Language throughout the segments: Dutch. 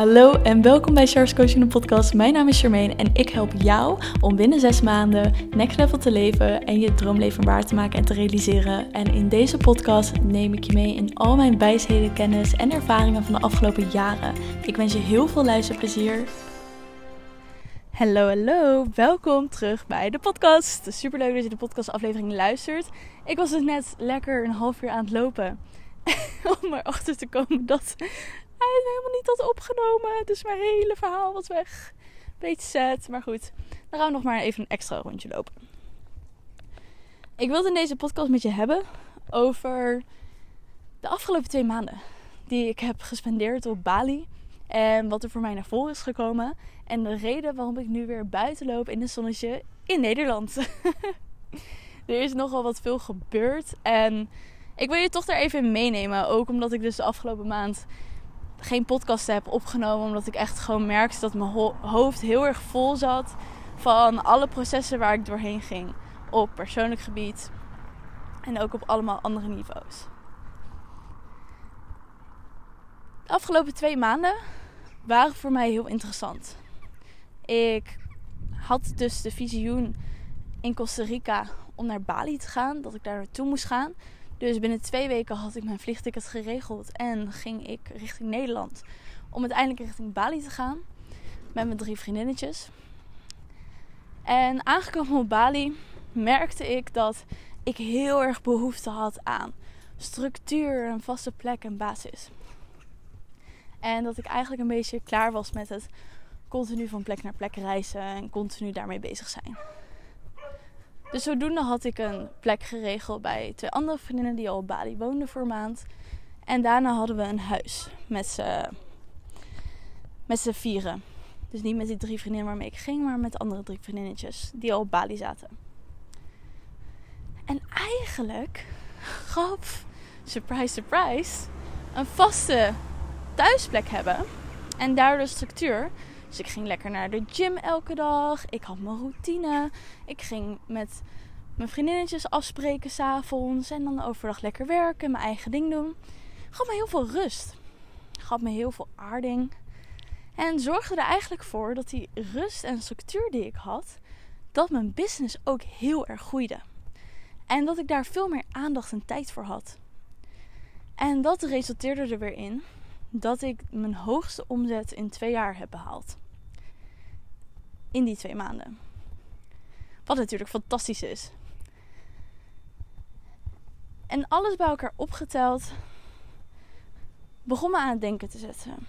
Hallo en welkom bij Charles Coaching podcast. Mijn naam is Charmaine en ik help jou om binnen zes maanden next level te leven en je droomleven waar te maken en te realiseren. En in deze podcast neem ik je mee in al mijn wijsheden, kennis en ervaringen van de afgelopen jaren. Ik wens je heel veel luisterplezier. Hallo, hallo. Welkom terug bij de podcast. Super leuk dat je de podcastaflevering luistert. Ik was dus net lekker een half uur aan het lopen. Om erachter te komen dat hij is helemaal niet had opgenomen. Dus mijn hele verhaal was weg. Beetje sad, maar goed. Dan gaan we nog maar even een extra rondje lopen. Ik wilde in deze podcast met je hebben over de afgelopen twee maanden. Die ik heb gespendeerd op Bali. En wat er voor mij naar voren is gekomen. En de reden waarom ik nu weer buiten loop in het zonnetje in Nederland. er is nogal wat veel gebeurd. En ik wil je toch daar even in meenemen. Ook omdat ik dus de afgelopen maand geen podcast heb opgenomen. Omdat ik echt gewoon merkte dat mijn hoofd heel erg vol zat. Van alle processen waar ik doorheen ging. Op persoonlijk gebied. En ook op allemaal andere niveaus. De afgelopen twee maanden waren voor mij heel interessant. Ik had dus de visioen in Costa Rica om naar Bali te gaan. Dat ik daar naartoe moest gaan. Dus binnen twee weken had ik mijn vliegticket geregeld en ging ik richting Nederland. Om uiteindelijk richting Bali te gaan. Met mijn drie vriendinnetjes. En aangekomen op Bali merkte ik dat ik heel erg behoefte had aan structuur, een vaste plek en basis. En dat ik eigenlijk een beetje klaar was met het continu van plek naar plek reizen en continu daarmee bezig zijn. Dus zodoende had ik een plek geregeld bij twee andere vriendinnen die al op Bali woonden voor een maand. En daarna hadden we een huis met z'n, met z'n vieren. Dus niet met die drie vriendinnen waarmee ik ging, maar met andere drie vriendinnetjes die al op Bali zaten. En eigenlijk gaf, surprise, surprise, een vaste thuisplek hebben en daardoor structuur dus ik ging lekker naar de gym elke dag. Ik had mijn routine. Ik ging met mijn vriendinnetjes afspreken s'avonds. En dan overdag lekker werken, mijn eigen ding doen. Gaf me heel veel rust. Gaf me heel veel aarding. En zorgde er eigenlijk voor dat die rust en structuur die ik had, dat mijn business ook heel erg groeide. En dat ik daar veel meer aandacht en tijd voor had. En dat resulteerde er weer in dat ik mijn hoogste omzet in twee jaar heb behaald. In die twee maanden. Wat natuurlijk fantastisch is. En alles bij elkaar opgeteld begon me aan het denken te zetten.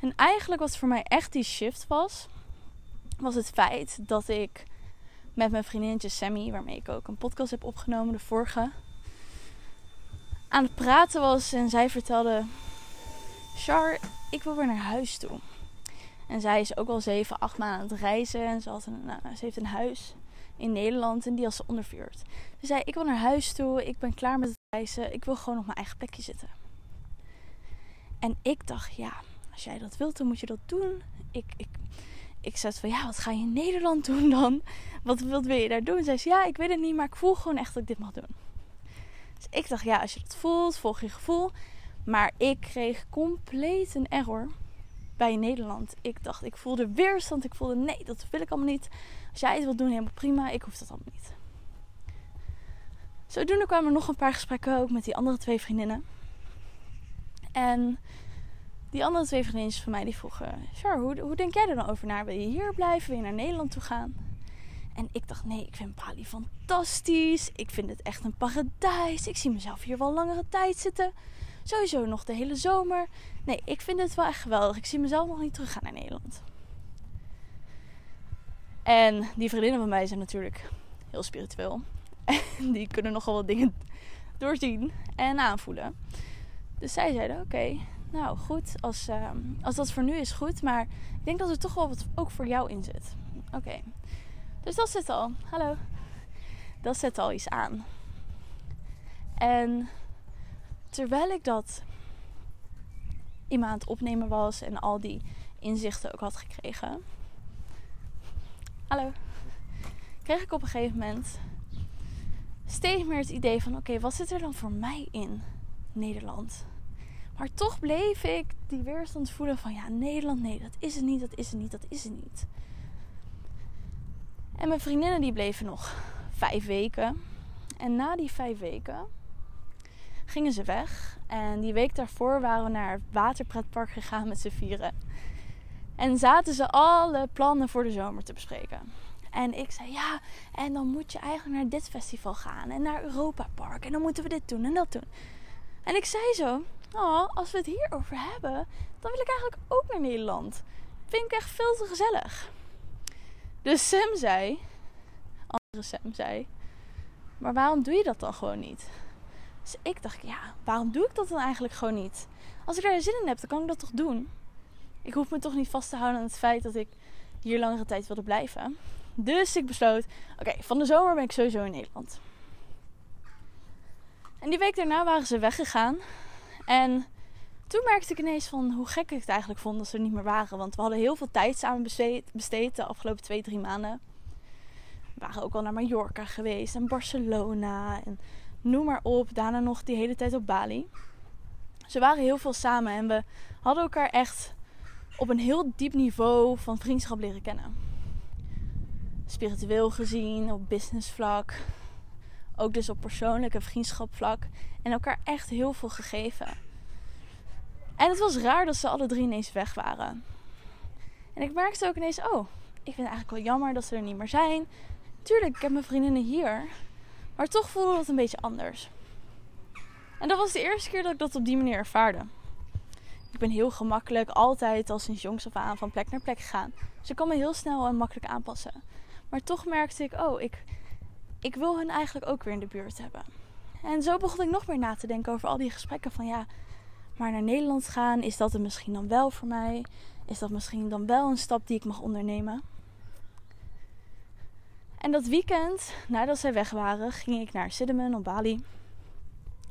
En eigenlijk wat voor mij echt die shift was, was het feit dat ik met mijn vriendinnetje Sammy, waarmee ik ook een podcast heb opgenomen, de vorige, aan het praten was en zij vertelde Char, ik wil weer naar huis toe. En zij is ook al 7, 8 maanden aan het reizen. En ze, had uh, ze heeft een huis in Nederland en die als ze ondervuurt. Ze zei, ik wil naar huis toe. Ik ben klaar met het reizen. Ik wil gewoon op mijn eigen plekje zitten. En ik dacht, ja, als jij dat wilt, dan moet je dat doen. Ik, ik, ik zei van, ja, wat ga je in Nederland doen dan? Wat, wat wil je daar doen? Zij zei, ja, ik weet het niet, maar ik voel gewoon echt dat ik dit mag doen. Dus ik dacht, ja, als je dat voelt, volg je gevoel. Maar ik kreeg compleet een error bij Nederland. Ik dacht, ik voelde weerstand. Ik voelde, nee, dat wil ik allemaal niet. Als jij het wilt doen, helemaal prima. Ik hoef dat allemaal niet. Zodoende kwamen er nog een paar gesprekken ook met die andere twee vriendinnen. En die andere twee vriendinnetjes van mij die vroegen... Char, hoe, hoe denk jij er dan over naar? Wil je hier blijven? Wil je naar Nederland toe gaan? En ik dacht, nee, ik vind Bali fantastisch. Ik vind het echt een paradijs. Ik zie mezelf hier wel langere tijd zitten. Sowieso nog de hele zomer. Nee, ik vind het wel echt geweldig. Ik zie mezelf nog niet teruggaan naar Nederland. En die vriendinnen van mij zijn natuurlijk heel spiritueel. En die kunnen nogal wat dingen doorzien en aanvoelen. Dus zij zeiden: Oké, nou goed, als, uh, als dat voor nu is goed. Maar ik denk dat er toch wel wat ook voor jou in zit. Oké, dus dat zit al. Hallo. Dat zet al iets aan. En terwijl ik dat iemand aan het opnemen was en al die inzichten ook had gekregen. Hallo. Kreeg ik op een gegeven moment steeds meer het idee van: oké, wat zit er dan voor mij in Nederland? Maar toch bleef ik die weerstand voelen van ja, Nederland, nee, dat is het niet, dat is het niet, dat is het niet. En mijn vriendinnen die bleven nog vijf weken. En na die vijf weken gingen ze weg. En die week daarvoor waren we naar het waterpretpark gegaan met z'n vieren. En zaten ze alle plannen voor de zomer te bespreken. En ik zei ja, en dan moet je eigenlijk naar dit festival gaan en naar Europa Park. En dan moeten we dit doen en dat doen. En ik zei zo, oh, als we het hierover hebben, dan wil ik eigenlijk ook naar Nederland. Vind ik echt veel te gezellig. Dus Sam zei, andere Sam zei, maar waarom doe je dat dan gewoon niet? Dus ik dacht, ja, waarom doe ik dat dan eigenlijk gewoon niet? Als ik daar zin in heb, dan kan ik dat toch doen? Ik hoef me toch niet vast te houden aan het feit dat ik hier langere tijd wilde blijven. Dus ik besloot, oké, van de zomer ben ik sowieso in Nederland. En die week daarna waren ze weggegaan. En toen merkte ik ineens van hoe gek ik het eigenlijk vond dat ze er niet meer waren. Want we hadden heel veel tijd samen besteed, besteed de afgelopen twee, drie maanden. We waren ook al naar Mallorca geweest en Barcelona en noem maar op. Daarna nog die hele tijd op Bali. Ze waren heel veel samen en we hadden elkaar echt op een heel diep niveau van vriendschap leren kennen. Spiritueel gezien, op businessvlak, ook dus op persoonlijke vriendschapvlak en elkaar echt heel veel gegeven. En het was raar dat ze alle drie ineens weg waren. En ik merkte ook ineens, oh, ik vind het eigenlijk wel jammer dat ze er niet meer zijn. Tuurlijk, ik heb mijn vriendinnen hier. Maar toch voelde dat een beetje anders. En dat was de eerste keer dat ik dat op die manier ervaarde. Ik ben heel gemakkelijk, altijd al sinds jongs af aan, van plek naar plek gegaan. Dus ik kan me heel snel en makkelijk aanpassen. Maar toch merkte ik, oh, ik, ik wil hen eigenlijk ook weer in de buurt hebben. En zo begon ik nog meer na te denken over al die gesprekken van ja, maar naar Nederland gaan, is dat het misschien dan wel voor mij? Is dat misschien dan wel een stap die ik mag ondernemen? En dat weekend, nadat zij weg waren, ging ik naar Siddemen op Bali.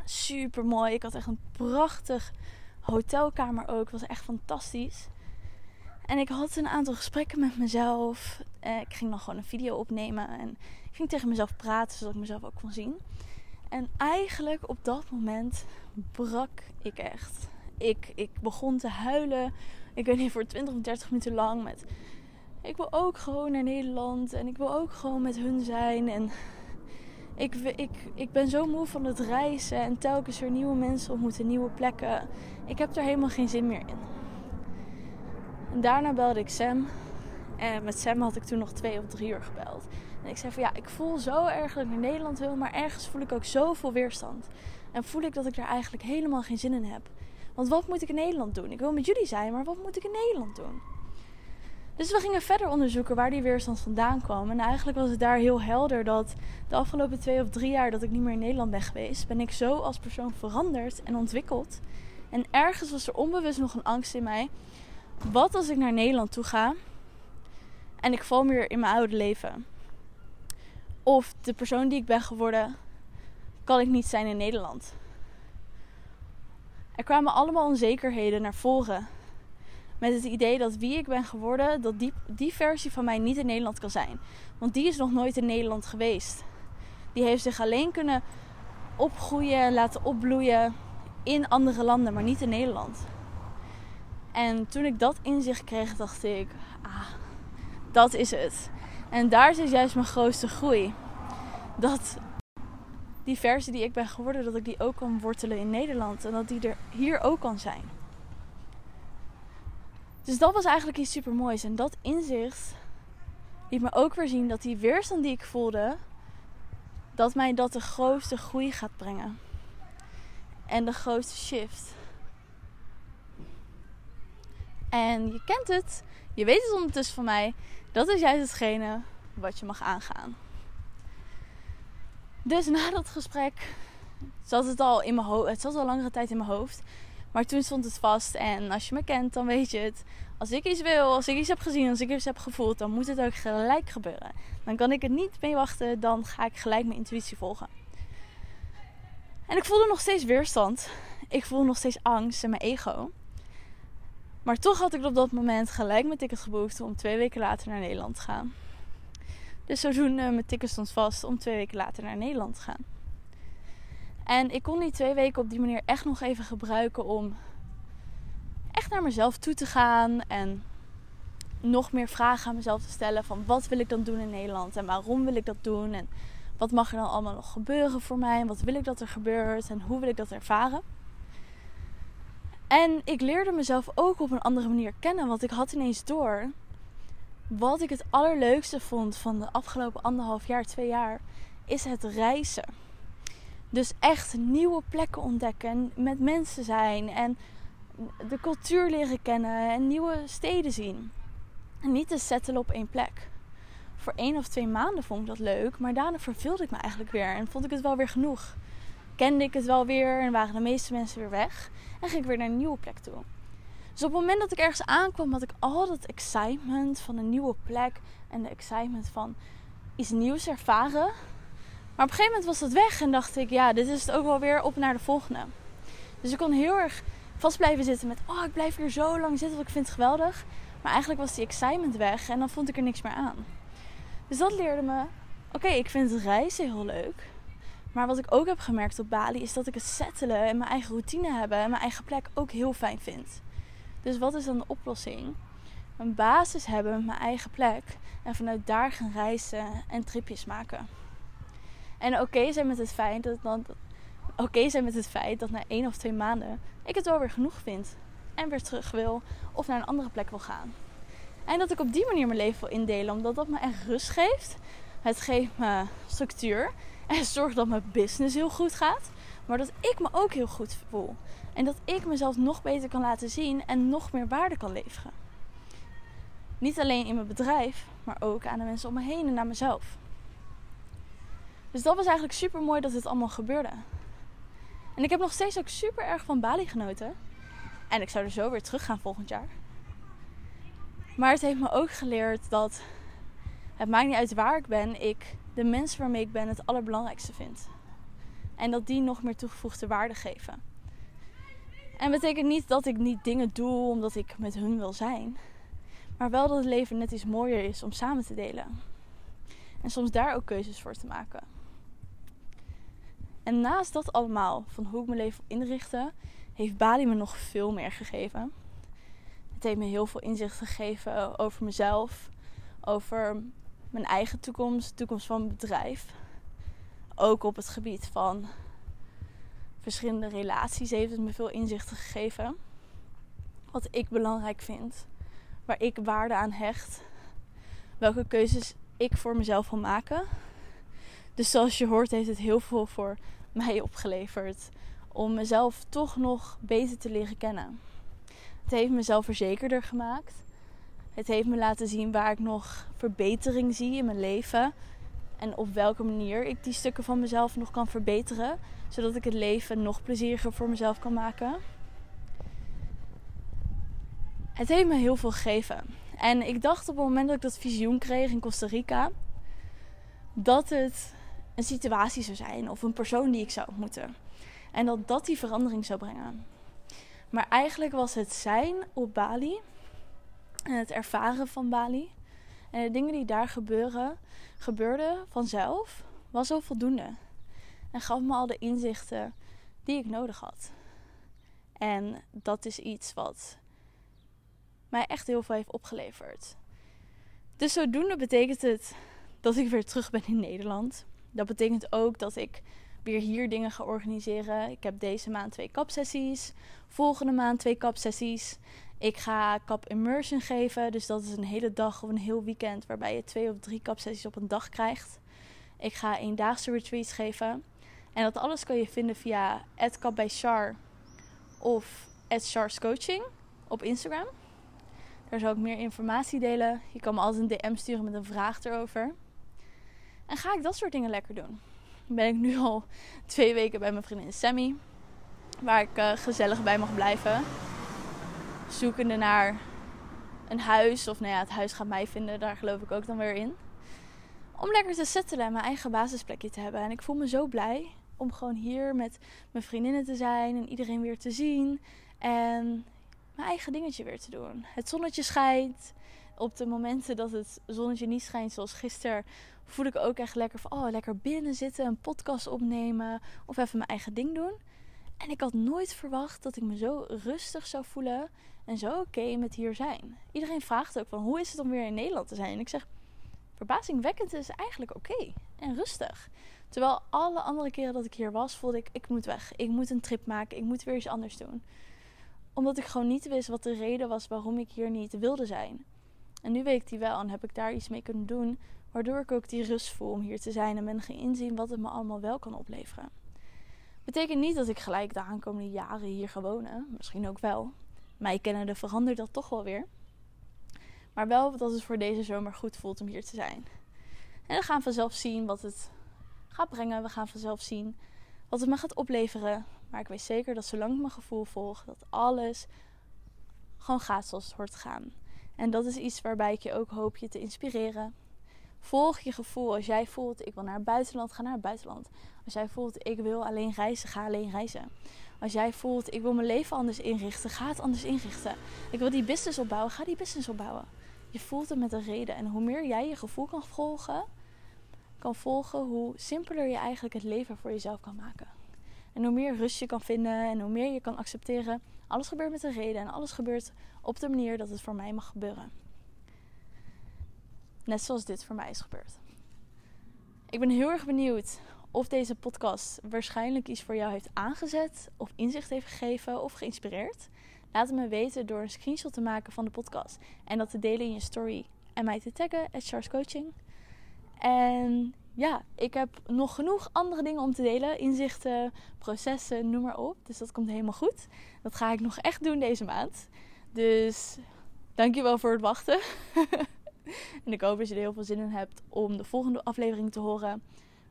Super mooi. Ik had echt een prachtig hotelkamer ook. Het was echt fantastisch. En ik had een aantal gesprekken met mezelf. Eh, ik ging dan gewoon een video opnemen. En ik ging tegen mezelf praten, zodat ik mezelf ook kon zien. En eigenlijk op dat moment brak ik echt. Ik, ik begon te huilen. Ik weet niet, voor 20 of 30 minuten lang. Met ik wil ook gewoon naar Nederland. En ik wil ook gewoon met hun zijn. En ik, ik, ik ben zo moe van het reizen. En telkens weer nieuwe mensen ontmoeten, nieuwe plekken. Ik heb er helemaal geen zin meer in. En daarna belde ik Sam. En met Sam had ik toen nog twee of drie uur gebeld. En ik zei van ja, ik voel zo erg dat ik naar Nederland wil. Maar ergens voel ik ook zoveel weerstand. En voel ik dat ik daar eigenlijk helemaal geen zin in heb. Want wat moet ik in Nederland doen? Ik wil met jullie zijn, maar wat moet ik in Nederland doen? Dus we gingen verder onderzoeken waar die weerstand vandaan kwam. En eigenlijk was het daar heel helder dat de afgelopen twee of drie jaar dat ik niet meer in Nederland ben geweest, ben ik zo als persoon veranderd en ontwikkeld. En ergens was er onbewust nog een angst in mij. Wat als ik naar Nederland toe ga en ik val meer in mijn oude leven? Of de persoon die ik ben geworden, kan ik niet zijn in Nederland? Er kwamen allemaal onzekerheden naar voren met het idee dat wie ik ben geworden, dat die, die versie van mij niet in Nederland kan zijn. Want die is nog nooit in Nederland geweest. Die heeft zich alleen kunnen opgroeien, laten opbloeien in andere landen, maar niet in Nederland. En toen ik dat inzicht kreeg, dacht ik, ah, dat is het. En daar zit juist mijn grootste groei. Dat die versie die ik ben geworden, dat ik die ook kan wortelen in Nederland. En dat die er hier ook kan zijn. Dus dat was eigenlijk iets super moois. En dat inzicht liet me ook weer zien dat die weerstand die ik voelde, dat mij dat de grootste groei gaat brengen. En de grootste shift. En je kent het, je weet het ondertussen van mij. Dat is juist hetgene wat je mag aangaan. Dus na dat gesprek zat het al in mijn hoofd. Het zat al langere tijd in mijn hoofd. Maar toen stond het vast. En als je me kent, dan weet je het. Als ik iets wil, als ik iets heb gezien, als ik iets heb gevoeld, dan moet het ook gelijk gebeuren. Dan kan ik het niet mee wachten. Dan ga ik gelijk mijn intuïtie volgen. En ik voelde nog steeds weerstand. Ik voelde nog steeds angst en mijn ego. Maar toch had ik op dat moment gelijk mijn ticket geboekt om twee weken later naar Nederland te gaan. Dus zodoende, mijn ticket stond vast om twee weken later naar Nederland te gaan. En ik kon die twee weken op die manier echt nog even gebruiken om echt naar mezelf toe te gaan en nog meer vragen aan mezelf te stellen van wat wil ik dan doen in Nederland en waarom wil ik dat doen en wat mag er dan allemaal nog gebeuren voor mij en wat wil ik dat er gebeurt en hoe wil ik dat ervaren. En ik leerde mezelf ook op een andere manier kennen, want ik had ineens door wat ik het allerleukste vond van de afgelopen anderhalf jaar, twee jaar, is het reizen. Dus echt nieuwe plekken ontdekken, met mensen zijn en de cultuur leren kennen en nieuwe steden zien. En niet te settelen op één plek. Voor één of twee maanden vond ik dat leuk, maar daarna verveelde ik me eigenlijk weer en vond ik het wel weer genoeg. Kende ik het wel weer en waren de meeste mensen weer weg en ging ik weer naar een nieuwe plek toe. Dus op het moment dat ik ergens aankwam, had ik al dat excitement van een nieuwe plek en de excitement van iets nieuws ervaren. Maar op een gegeven moment was dat weg en dacht ik, ja, dit is het ook wel weer op naar de volgende. Dus ik kon heel erg vast blijven zitten met, oh, ik blijf hier zo lang zitten, want ik vind het geweldig. Maar eigenlijk was die excitement weg en dan vond ik er niks meer aan. Dus dat leerde me, oké, ik vind het reizen heel leuk. Maar wat ik ook heb gemerkt op Bali is dat ik het settelen en mijn eigen routine hebben en mijn eigen plek ook heel fijn vind. Dus wat is dan de oplossing? Een basis hebben, mijn eigen plek en vanuit daar gaan reizen en tripjes maken. En oké zijn met het feit dat dan oké zijn met het feit dat na één of twee maanden ik het wel weer genoeg vind en weer terug wil of naar een andere plek wil gaan. En dat ik op die manier mijn leven wil indelen, omdat dat me echt rust geeft. Het geeft me structuur en zorgt dat mijn business heel goed gaat. Maar dat ik me ook heel goed voel. En dat ik mezelf nog beter kan laten zien en nog meer waarde kan leveren. Niet alleen in mijn bedrijf, maar ook aan de mensen om me heen en aan mezelf. Dus dat was eigenlijk super mooi dat dit allemaal gebeurde. En ik heb nog steeds ook super erg van Bali genoten. En ik zou er zo weer terug gaan volgend jaar. Maar het heeft me ook geleerd dat het maakt niet uit waar ik ben, ik de mensen waarmee ik ben het allerbelangrijkste vind. En dat die nog meer toegevoegde waarde geven. En betekent niet dat ik niet dingen doe omdat ik met hun wil zijn. Maar wel dat het leven net iets mooier is om samen te delen. En soms daar ook keuzes voor te maken. En naast dat allemaal, van hoe ik mijn leven inrichten, heeft Bali me nog veel meer gegeven. Het heeft me heel veel inzicht gegeven over mezelf, over mijn eigen toekomst, de toekomst van mijn bedrijf. Ook op het gebied van verschillende relaties heeft het me veel inzichten gegeven. Wat ik belangrijk vind, waar ik waarde aan hecht, welke keuzes ik voor mezelf wil maken. Dus zoals je hoort, heeft het heel veel voor mij opgeleverd om mezelf toch nog beter te leren kennen. Het heeft me zelfverzekerder gemaakt. Het heeft me laten zien waar ik nog verbetering zie in mijn leven. En op welke manier ik die stukken van mezelf nog kan verbeteren. Zodat ik het leven nog plezieriger voor mezelf kan maken. Het heeft me heel veel gegeven. En ik dacht op het moment dat ik dat visioen kreeg in Costa Rica. Dat het een situatie zou zijn of een persoon die ik zou ontmoeten. En dat dat die verandering zou brengen. Maar eigenlijk was het zijn op Bali en het ervaren van Bali en de dingen die daar gebeuren, gebeurden vanzelf, was al voldoende. En gaf me al de inzichten die ik nodig had. En dat is iets wat mij echt heel veel heeft opgeleverd. Dus zodoende betekent het dat ik weer terug ben in Nederland. Dat betekent ook dat ik weer hier dingen ga organiseren. Ik heb deze maand twee kapsessies. Volgende maand twee kapsessies. Ik ga kap immersion geven. Dus dat is een hele dag of een heel weekend waarbij je twee of drie kapsessies op een dag krijgt. Ik ga eendaagse retreats geven. En dat alles kan je vinden via @kapbijchar of @charscoaching op Instagram. Daar zal ik meer informatie delen. Je kan me altijd een DM sturen met een vraag erover. En ga ik dat soort dingen lekker doen. Ben ik nu al twee weken bij mijn vriendin Sammy. Waar ik uh, gezellig bij mag blijven. Zoekende naar een huis. Of nou ja, het huis gaat mij vinden. Daar geloof ik ook dan weer in. Om lekker te settelen en mijn eigen basisplekje te hebben. En ik voel me zo blij om gewoon hier met mijn vriendinnen te zijn. En iedereen weer te zien. En mijn eigen dingetje weer te doen. Het zonnetje schijnt. Op de momenten dat het zonnetje niet schijnt, zoals gisteren, voel ik ook echt lekker van, oh, lekker binnen zitten, een podcast opnemen of even mijn eigen ding doen. En ik had nooit verwacht dat ik me zo rustig zou voelen en zo oké met hier zijn. Iedereen vraagt ook van hoe is het om weer in Nederland te zijn? En ik zeg, verbazingwekkend is eigenlijk oké en rustig. Terwijl alle andere keren dat ik hier was, voelde ik, ik moet weg. Ik moet een trip maken, ik moet weer iets anders doen. Omdat ik gewoon niet wist wat de reden was waarom ik hier niet wilde zijn. En nu weet ik die wel en heb ik daar iets mee kunnen doen, waardoor ik ook die rust voel om hier te zijn en ben gaan inzien wat het me allemaal wel kan opleveren. Betekent niet dat ik gelijk de aankomende jaren hier ga wonen, misschien ook wel. Mij kennende verandert dat toch wel weer. Maar wel dat het voor deze zomer goed voelt om hier te zijn. En we gaan vanzelf zien wat het gaat brengen. We gaan vanzelf zien wat het me gaat opleveren. Maar ik weet zeker dat zolang ik mijn gevoel volg, dat alles gewoon gaat zoals het hoort te gaan. En dat is iets waarbij ik je ook hoop je te inspireren. Volg je gevoel. Als jij voelt, ik wil naar het buitenland, ga naar het buitenland. Als jij voelt, ik wil alleen reizen, ga alleen reizen. Als jij voelt, ik wil mijn leven anders inrichten, ga het anders inrichten. Ik wil die business opbouwen, ga die business opbouwen. Je voelt het met een reden. En hoe meer jij je gevoel kan volgen, kan volgen, hoe simpeler je eigenlijk het leven voor jezelf kan maken. En hoe meer rust je kan vinden en hoe meer je kan accepteren. Alles gebeurt met een reden en alles gebeurt op de manier dat het voor mij mag gebeuren. Net zoals dit voor mij is gebeurd. Ik ben heel erg benieuwd of deze podcast waarschijnlijk iets voor jou heeft aangezet, of inzicht heeft gegeven of geïnspireerd. Laat het me weten door een screenshot te maken van de podcast en dat te delen in je story en mij te taggen at Coaching. En ja, ik heb nog genoeg andere dingen om te delen. Inzichten, processen, noem maar op. Dus dat komt helemaal goed. Dat ga ik nog echt doen deze maand. Dus dankjewel voor het wachten. en ik hoop dat je er heel veel zin in hebt om de volgende aflevering te horen.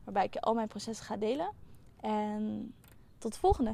Waarbij ik al mijn processen ga delen. En tot de volgende.